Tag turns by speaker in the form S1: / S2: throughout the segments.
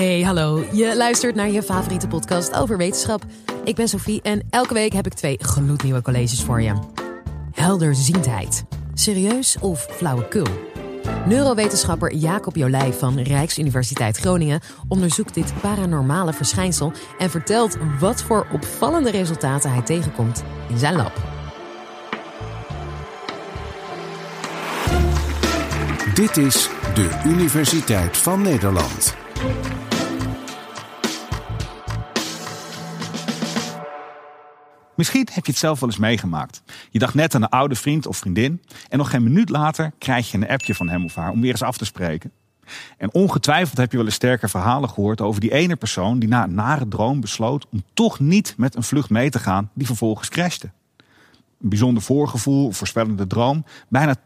S1: Hey, hallo. Je luistert naar je favoriete podcast over wetenschap. Ik ben Sophie en elke week heb ik twee gloednieuwe colleges voor je. Helderziendheid. Serieus of flauwekul? Neurowetenschapper Jacob Jolij van Rijksuniversiteit Groningen onderzoekt dit paranormale verschijnsel en vertelt wat voor opvallende resultaten hij tegenkomt in zijn lab.
S2: Dit is de Universiteit van Nederland.
S3: Misschien heb je het zelf wel eens meegemaakt. Je dacht net aan een oude vriend of vriendin en nog geen minuut later krijg je een appje van hem of haar om weer eens af te spreken. En ongetwijfeld heb je wel eens sterke verhalen gehoord over die ene persoon die na een nare droom besloot om toch niet met een vlucht mee te gaan die vervolgens crashte. Een bijzonder voorgevoel of voorspellende droom. Bijna 80%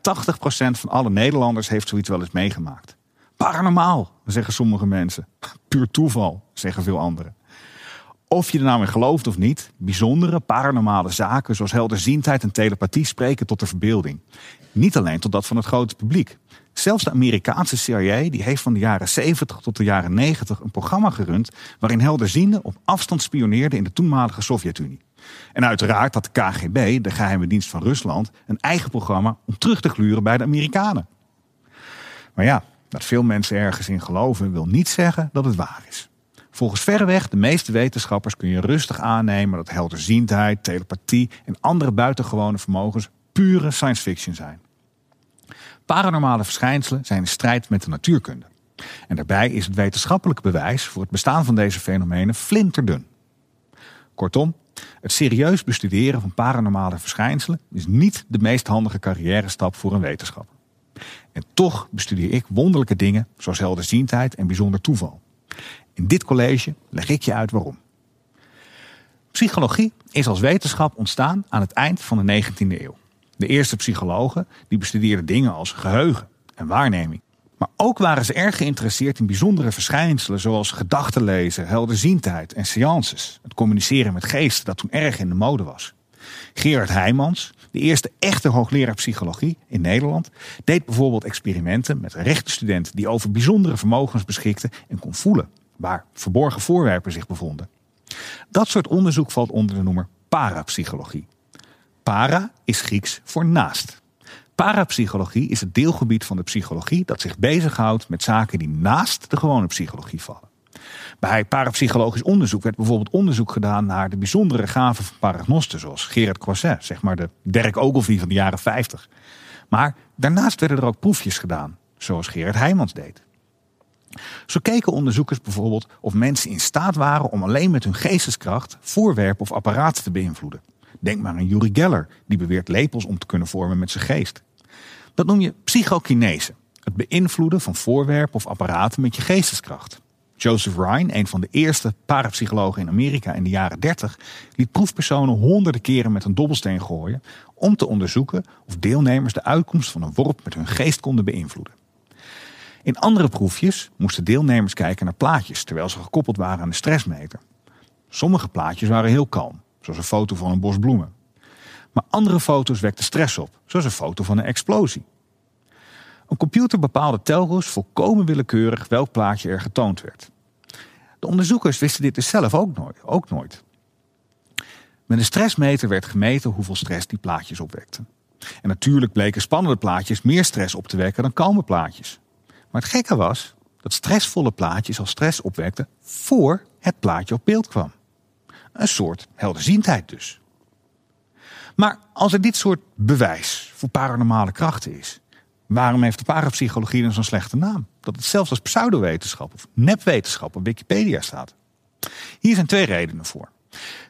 S3: van alle Nederlanders heeft zoiets wel eens meegemaakt. Paranormaal, zeggen sommige mensen. Puur toeval, zeggen veel anderen. Of je er nou in gelooft of niet, bijzondere paranormale zaken zoals helderziendheid en telepathie spreken tot de verbeelding. Niet alleen tot dat van het grote publiek. Zelfs de Amerikaanse CIA die heeft van de jaren 70 tot de jaren 90 een programma gerund waarin helderzienden op afstand spioneerden in de toenmalige Sovjet-Unie. En uiteraard had de KGB, de geheime dienst van Rusland, een eigen programma om terug te gluren bij de Amerikanen. Maar ja, dat veel mensen ergens in geloven wil niet zeggen dat het waar is. Volgens verreweg de meeste wetenschappers kun je rustig aannemen dat helderziendheid, telepathie en andere buitengewone vermogens pure science fiction zijn. Paranormale verschijnselen zijn in strijd met de natuurkunde. En daarbij is het wetenschappelijke bewijs voor het bestaan van deze fenomenen flinterdun. Kortom, het serieus bestuderen van paranormale verschijnselen is niet de meest handige carrière stap voor een wetenschapper. En toch bestudeer ik wonderlijke dingen zoals helderziendheid en bijzonder toeval. In dit college leg ik je uit waarom. Psychologie is als wetenschap ontstaan aan het eind van de 19e eeuw. De eerste psychologen die bestudeerden dingen als geheugen en waarneming. Maar ook waren ze erg geïnteresseerd in bijzondere verschijnselen zoals gedachtenlezen, helderziendheid en seances. Het communiceren met geesten dat toen erg in de mode was. Gerard Heijmans, de eerste echte hoogleraar psychologie in Nederland, deed bijvoorbeeld experimenten met rechtenstudenten die over bijzondere vermogens beschikten en kon voelen waar verborgen voorwerpen zich bevonden. Dat soort onderzoek valt onder de noemer parapsychologie. Para is Grieks voor naast. Parapsychologie is het deelgebied van de psychologie dat zich bezighoudt met zaken die naast de gewone psychologie vallen. Bij parapsychologisch onderzoek werd bijvoorbeeld onderzoek gedaan naar de bijzondere gaven van paragnosten, zoals Gerard Croiset, zeg maar de Dirk Ogilvie van de jaren 50. Maar daarnaast werden er ook proefjes gedaan, zoals Gerard Heijmans deed. Zo keken onderzoekers bijvoorbeeld of mensen in staat waren om alleen met hun geesteskracht voorwerpen of apparaten te beïnvloeden. Denk maar aan Yuri Geller, die beweert lepels om te kunnen vormen met zijn geest. Dat noem je psychokinese, het beïnvloeden van voorwerpen of apparaten met je geesteskracht. Joseph Ryan, een van de eerste parapsychologen in Amerika in de jaren 30, liet proefpersonen honderden keren met een dobbelsteen gooien om te onderzoeken of deelnemers de uitkomst van een worp met hun geest konden beïnvloeden. In andere proefjes moesten deelnemers kijken naar plaatjes terwijl ze gekoppeld waren aan de stressmeter. Sommige plaatjes waren heel kalm, zoals een foto van een bos bloemen. Maar andere foto's wekten stress op, zoals een foto van een explosie. Een computer bepaalde telkens volkomen willekeurig welk plaatje er getoond werd. De onderzoekers wisten dit dus zelf ook nooit. Ook nooit. Met een stressmeter werd gemeten hoeveel stress die plaatjes opwekten. En natuurlijk bleken spannende plaatjes meer stress op te wekken dan kalme plaatjes. Maar het gekke was dat stressvolle plaatjes al stress opwekten voor het plaatje op beeld kwam. Een soort helderziendheid dus. Maar als er dit soort bewijs voor paranormale krachten is, waarom heeft de parapsychologie dan zo'n slechte naam? Dat het zelfs als pseudowetenschap of nepwetenschap op Wikipedia staat. Hier zijn twee redenen voor.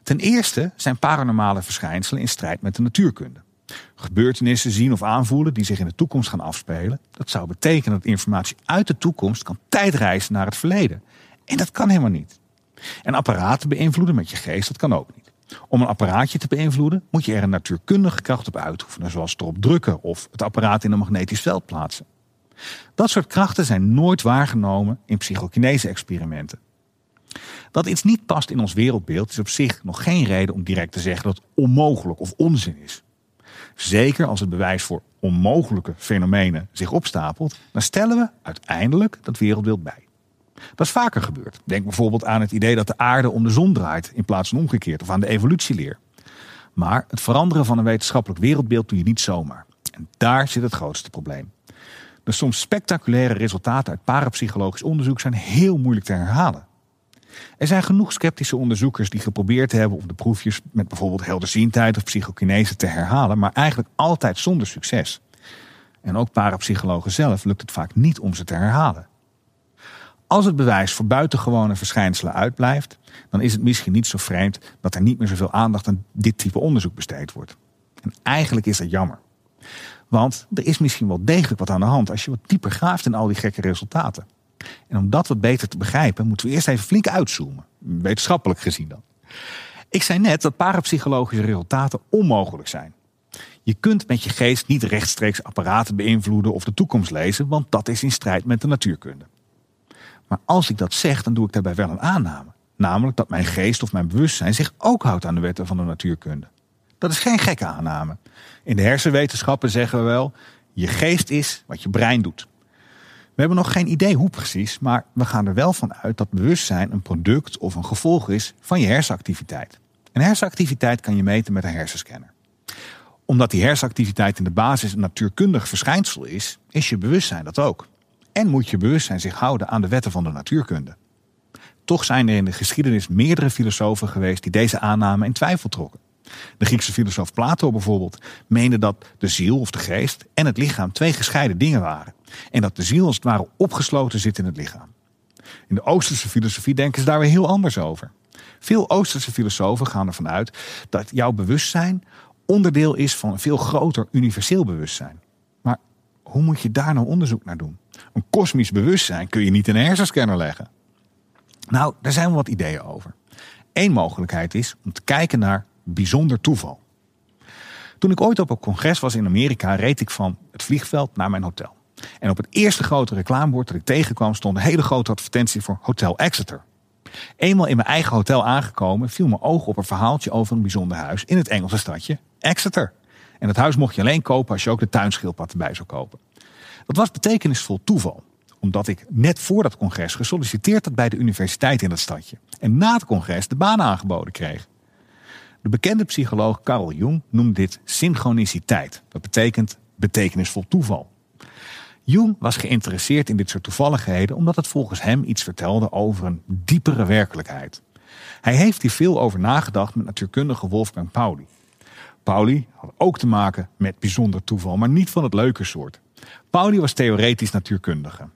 S3: Ten eerste zijn paranormale verschijnselen in strijd met de natuurkunde. Gebeurtenissen zien of aanvoelen die zich in de toekomst gaan afspelen. Dat zou betekenen dat informatie uit de toekomst kan tijdreizen naar het verleden. En dat kan helemaal niet. En apparaten beïnvloeden met je geest, dat kan ook niet. Om een apparaatje te beïnvloeden moet je er een natuurkundige kracht op uitoefenen, zoals erop drukken of het apparaat in een magnetisch veld plaatsen. Dat soort krachten zijn nooit waargenomen in psychokinese-experimenten. Dat iets niet past in ons wereldbeeld is op zich nog geen reden om direct te zeggen dat het onmogelijk of onzin is. Zeker als het bewijs voor onmogelijke fenomenen zich opstapelt, dan stellen we uiteindelijk dat wereldbeeld bij. Dat is vaker gebeurd. Denk bijvoorbeeld aan het idee dat de aarde om de zon draait in plaats van omgekeerd, of aan de evolutieleer. Maar het veranderen van een wetenschappelijk wereldbeeld doe je niet zomaar. En daar zit het grootste probleem. De soms spectaculaire resultaten uit parapsychologisch onderzoek zijn heel moeilijk te herhalen. Er zijn genoeg sceptische onderzoekers die geprobeerd hebben om de proefjes met bijvoorbeeld helderziendheid of psychokinese te herhalen, maar eigenlijk altijd zonder succes. En ook parapsychologen zelf lukt het vaak niet om ze te herhalen. Als het bewijs voor buitengewone verschijnselen uitblijft, dan is het misschien niet zo vreemd dat er niet meer zoveel aandacht aan dit type onderzoek besteed wordt. En eigenlijk is dat jammer. Want er is misschien wel degelijk wat aan de hand als je wat dieper graaft in al die gekke resultaten. En om dat wat beter te begrijpen, moeten we eerst even flink uitzoomen. Wetenschappelijk gezien dan. Ik zei net dat parapsychologische resultaten onmogelijk zijn. Je kunt met je geest niet rechtstreeks apparaten beïnvloeden of de toekomst lezen, want dat is in strijd met de natuurkunde. Maar als ik dat zeg, dan doe ik daarbij wel een aanname. Namelijk dat mijn geest of mijn bewustzijn zich ook houdt aan de wetten van de natuurkunde. Dat is geen gekke aanname. In de hersenwetenschappen zeggen we wel: je geest is wat je brein doet. We hebben nog geen idee hoe precies, maar we gaan er wel van uit dat bewustzijn een product of een gevolg is van je hersenactiviteit. En hersenactiviteit kan je meten met een hersenscanner. Omdat die hersenactiviteit in de basis een natuurkundig verschijnsel is, is je bewustzijn dat ook. En moet je bewustzijn zich houden aan de wetten van de natuurkunde. Toch zijn er in de geschiedenis meerdere filosofen geweest die deze aanname in twijfel trokken. De Griekse filosoof Plato bijvoorbeeld meende dat de ziel of de geest en het lichaam twee gescheiden dingen waren. En dat de ziel als het ware opgesloten zit in het lichaam. In de Oosterse filosofie denken ze daar weer heel anders over. Veel Oosterse filosofen gaan ervan uit dat jouw bewustzijn onderdeel is van een veel groter universeel bewustzijn. Maar hoe moet je daar nou onderzoek naar doen? Een kosmisch bewustzijn kun je niet in een hersenscanner leggen. Nou, daar zijn wel wat ideeën over. Eén mogelijkheid is om te kijken naar bijzonder toeval. Toen ik ooit op een congres was in Amerika, reed ik van het vliegveld naar mijn hotel. En op het eerste grote reclamebord dat ik tegenkwam stond een hele grote advertentie voor Hotel Exeter. Eenmaal in mijn eigen hotel aangekomen viel mijn oog op een verhaaltje over een bijzonder huis in het Engelse stadje Exeter. En het huis mocht je alleen kopen als je ook de tuinschildpad erbij zou kopen. Dat was betekenisvol toeval omdat ik net voor dat congres gesolliciteerd had bij de universiteit in dat stadje. En na het congres de baan aangeboden kreeg. De bekende psycholoog Carl Jung noemt dit synchroniciteit. Dat betekent betekenisvol toeval. Jung was geïnteresseerd in dit soort toevalligheden omdat het volgens hem iets vertelde over een diepere werkelijkheid. Hij heeft hier veel over nagedacht met natuurkundige Wolfgang Pauli. Pauli had ook te maken met bijzonder toeval, maar niet van het leuke soort. Pauli was theoretisch natuurkundige.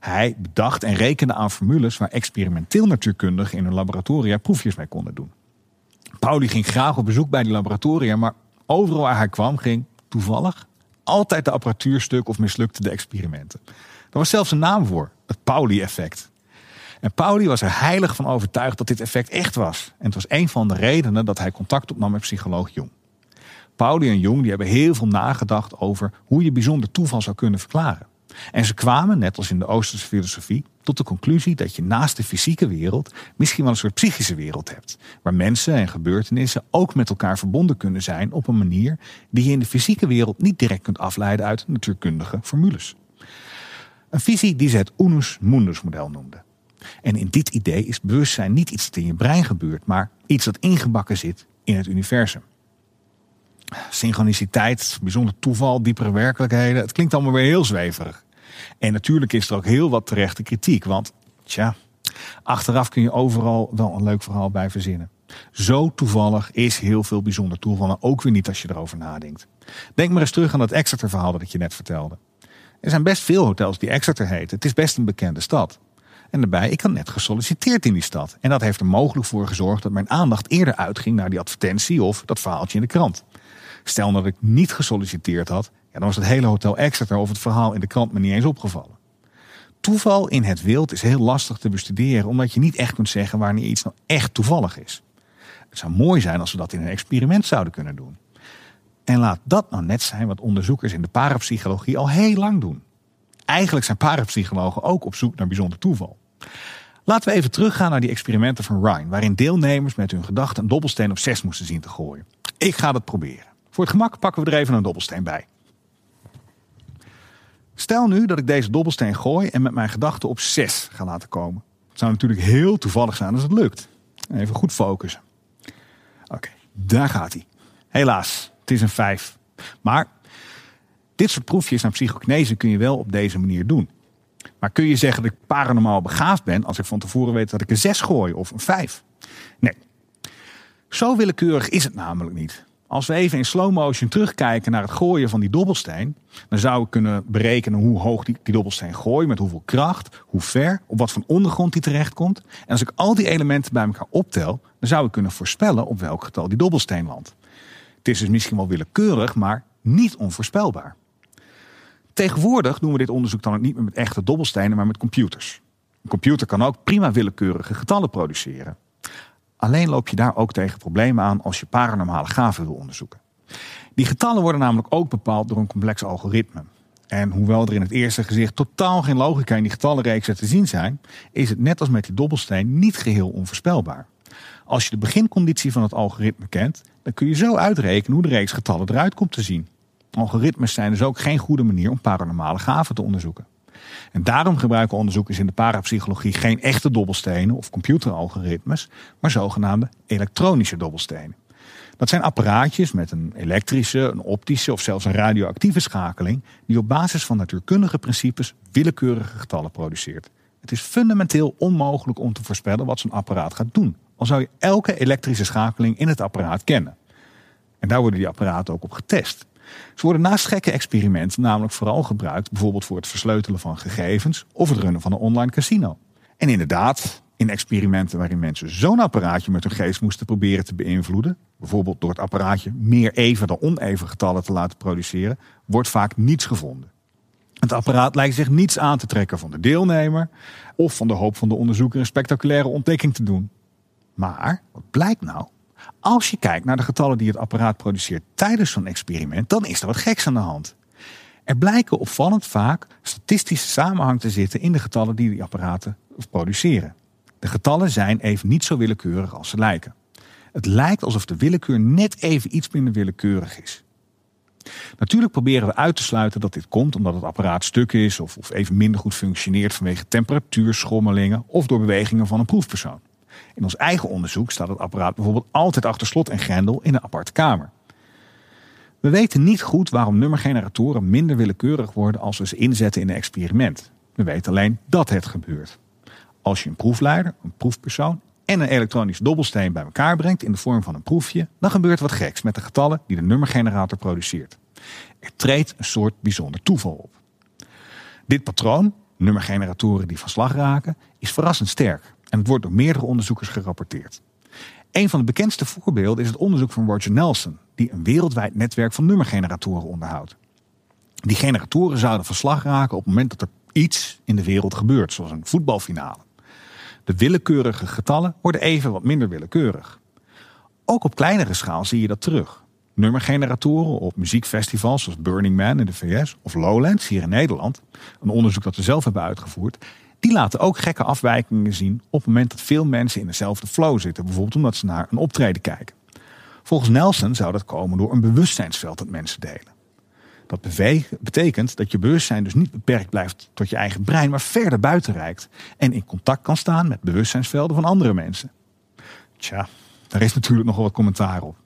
S3: Hij bedacht en rekende aan formules waar experimenteel natuurkundigen in hun laboratoria proefjes mee konden doen. Pauli ging graag op bezoek bij die laboratoria, maar overal waar hij kwam ging toevallig altijd de apparatuur stuk of mislukte de experimenten. Er was zelfs een naam voor, het Pauli-effect. En Pauli was er heilig van overtuigd dat dit effect echt was. En het was een van de redenen dat hij contact opnam met psycholoog Jung. Pauli en Jung die hebben heel veel nagedacht over hoe je bijzonder toeval zou kunnen verklaren. En ze kwamen, net als in de Oosterse filosofie, tot de conclusie dat je naast de fysieke wereld misschien wel een soort psychische wereld hebt. Waar mensen en gebeurtenissen ook met elkaar verbonden kunnen zijn op een manier die je in de fysieke wereld niet direct kunt afleiden uit natuurkundige formules. Een visie die ze het Unus Mundus model noemden. En in dit idee is bewustzijn niet iets dat in je brein gebeurt, maar iets dat ingebakken zit in het universum. Synchroniciteit, bijzonder toeval, diepere werkelijkheden. Het klinkt allemaal weer heel zweverig. En natuurlijk is er ook heel wat terechte kritiek. Want, tja, achteraf kun je overal wel een leuk verhaal bij verzinnen. Zo toevallig is heel veel bijzonder toeval. ook weer niet als je erover nadenkt. Denk maar eens terug aan dat Exeter verhaal dat ik je net vertelde. Er zijn best veel hotels die Exeter heten. Het is best een bekende stad. En daarbij, ik had net gesolliciteerd in die stad. En dat heeft er mogelijk voor gezorgd dat mijn aandacht eerder uitging naar die advertentie of dat verhaaltje in de krant. Stel dat ik niet gesolliciteerd had, ja, dan was het hele hotel Exeter of het verhaal in de krant me niet eens opgevallen. Toeval in het wild is heel lastig te bestuderen, omdat je niet echt kunt zeggen wanneer iets nou echt toevallig is. Het zou mooi zijn als we dat in een experiment zouden kunnen doen. En laat dat nou net zijn wat onderzoekers in de parapsychologie al heel lang doen. Eigenlijk zijn parapsychologen ook op zoek naar bijzonder toeval. Laten we even teruggaan naar die experimenten van Ryan, waarin deelnemers met hun gedachten een dobbelsteen op 6 moesten zien te gooien. Ik ga dat proberen. Voor het gemak pakken we er even een dobbelsteen bij. Stel nu dat ik deze dobbelsteen gooi en met mijn gedachten op 6 ga laten komen. Het zou natuurlijk heel toevallig zijn als het lukt. Even goed focussen. Oké, daar gaat hij. Helaas, het is een 5. Maar dit soort proefjes naar psychokinese kun je wel op deze manier doen. Maar kun je zeggen dat ik paranormaal begaafd ben als ik van tevoren weet dat ik een 6 gooi of een 5? Nee. Zo willekeurig is het namelijk niet. Als we even in slow motion terugkijken naar het gooien van die dobbelsteen, dan zouden we kunnen berekenen hoe hoog die, die dobbelsteen gooit, met hoeveel kracht, hoe ver, op wat voor ondergrond die terechtkomt. En als ik al die elementen bij elkaar optel, dan zou ik kunnen voorspellen op welk getal die dobbelsteen landt. Het is dus misschien wel willekeurig, maar niet onvoorspelbaar. Tegenwoordig doen we dit onderzoek dan ook niet meer met echte dobbelstenen, maar met computers. Een computer kan ook prima willekeurige getallen produceren. Alleen loop je daar ook tegen problemen aan als je paranormale gaven wil onderzoeken. Die getallen worden namelijk ook bepaald door een complex algoritme. En hoewel er in het eerste gezicht totaal geen logica in die getallenreeksen te zien zijn, is het net als met die dobbelsteen niet geheel onvoorspelbaar. Als je de beginconditie van het algoritme kent, dan kun je zo uitrekenen hoe de reeks getallen eruit komt te zien. Algoritmes zijn dus ook geen goede manier om paranormale gaven te onderzoeken. En daarom gebruiken onderzoekers in de parapsychologie geen echte dobbelstenen of computeralgoritmes, maar zogenaamde elektronische dobbelstenen. Dat zijn apparaatjes met een elektrische, een optische of zelfs een radioactieve schakeling die op basis van natuurkundige principes willekeurige getallen produceert. Het is fundamenteel onmogelijk om te voorspellen wat zo'n apparaat gaat doen, al zou je elke elektrische schakeling in het apparaat kennen. En daar worden die apparaten ook op getest. Ze worden naast gekke experimenten namelijk vooral gebruikt, bijvoorbeeld voor het versleutelen van gegevens of het runnen van een online casino. En inderdaad, in experimenten waarin mensen zo'n apparaatje met hun geest moesten proberen te beïnvloeden, bijvoorbeeld door het apparaatje meer even dan oneven getallen te laten produceren, wordt vaak niets gevonden. Het apparaat lijkt zich niets aan te trekken van de deelnemer of van de hoop van de onderzoeker een spectaculaire ontdekking te doen. Maar wat blijkt nou? Als je kijkt naar de getallen die het apparaat produceert tijdens zo'n experiment, dan is er wat geks aan de hand. Er blijken opvallend vaak statistische samenhang te zitten in de getallen die die apparaten produceren. De getallen zijn even niet zo willekeurig als ze lijken. Het lijkt alsof de willekeur net even iets minder willekeurig is. Natuurlijk proberen we uit te sluiten dat dit komt omdat het apparaat stuk is of, of even minder goed functioneert vanwege temperatuurschommelingen of door bewegingen van een proefpersoon. In ons eigen onderzoek staat het apparaat bijvoorbeeld altijd achter slot en grendel in een aparte kamer. We weten niet goed waarom nummergeneratoren minder willekeurig worden als we ze inzetten in een experiment. We weten alleen dat het gebeurt. Als je een proefleider, een proefpersoon en een elektronische dobbelsteen bij elkaar brengt in de vorm van een proefje, dan gebeurt wat geks met de getallen die de nummergenerator produceert. Er treedt een soort bijzonder toeval op. Dit patroon, nummergeneratoren die van slag raken, is verrassend sterk. En het wordt door meerdere onderzoekers gerapporteerd. Een van de bekendste voorbeelden is het onderzoek van Roger Nelson, die een wereldwijd netwerk van nummergeneratoren onderhoudt. Die generatoren zouden van slag raken op het moment dat er iets in de wereld gebeurt, zoals een voetbalfinale. De willekeurige getallen worden even wat minder willekeurig. Ook op kleinere schaal zie je dat terug. Nummergeneratoren op muziekfestivals zoals Burning Man in de VS of Lowlands hier in Nederland, een onderzoek dat we zelf hebben uitgevoerd, die laten ook gekke afwijkingen zien op het moment dat veel mensen in dezelfde flow zitten. Bijvoorbeeld omdat ze naar een optreden kijken. Volgens Nelson zou dat komen door een bewustzijnsveld dat mensen delen. Dat betekent dat je bewustzijn dus niet beperkt blijft tot je eigen brein, maar verder buiten reikt en in contact kan staan met bewustzijnsvelden van andere mensen. Tja, daar is natuurlijk nogal wat commentaar op.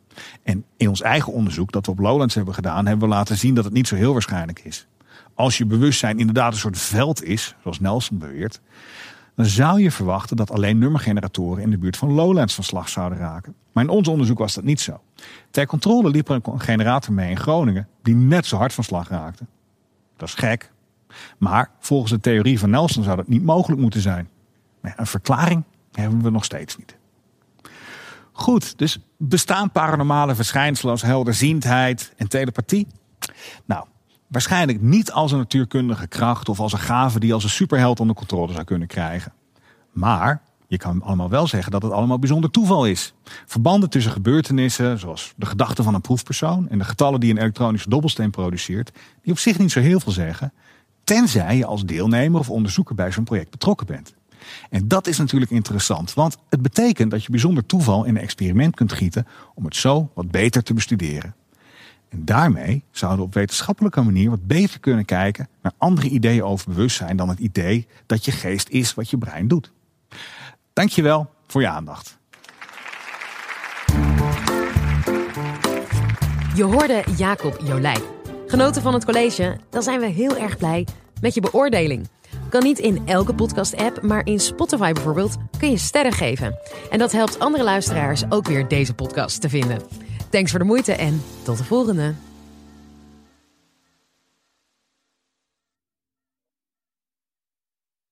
S3: En in ons eigen onderzoek dat we op Lowlands hebben gedaan, hebben we laten zien dat het niet zo heel waarschijnlijk is als je bewustzijn inderdaad een soort veld is, zoals Nelson beweert, dan zou je verwachten dat alleen nummergeneratoren in de buurt van Lowlands van slag zouden raken. Maar in ons onderzoek was dat niet zo. Ter controle liep er een generator mee in Groningen die net zo hard van slag raakte. Dat is gek. Maar volgens de theorie van Nelson zou dat niet mogelijk moeten zijn. Een verklaring hebben we nog steeds niet. Goed, dus bestaan paranormale verschijnselen als helderziendheid en telepathie? Nou, Waarschijnlijk niet als een natuurkundige kracht of als een gave die als een superheld onder controle zou kunnen krijgen. Maar je kan allemaal wel zeggen dat het allemaal bijzonder toeval is. Verbanden tussen gebeurtenissen, zoals de gedachten van een proefpersoon en de getallen die een elektronische dobbelsteen produceert, die op zich niet zo heel veel zeggen, tenzij je als deelnemer of onderzoeker bij zo'n project betrokken bent. En dat is natuurlijk interessant, want het betekent dat je bijzonder toeval in een experiment kunt gieten om het zo wat beter te bestuderen. En daarmee zouden we op wetenschappelijke manier wat beter kunnen kijken naar andere ideeën over bewustzijn dan het idee dat je geest is wat je brein doet. Dankjewel voor je aandacht.
S1: Je hoorde Jacob Jolijk. Genoten van het college? Dan zijn we heel erg blij met je beoordeling. Kan niet in elke podcast-app, maar in Spotify bijvoorbeeld kun je sterren geven. En dat helpt andere luisteraars ook weer deze podcast te vinden. Thanks voor de moeite en tot de volgende.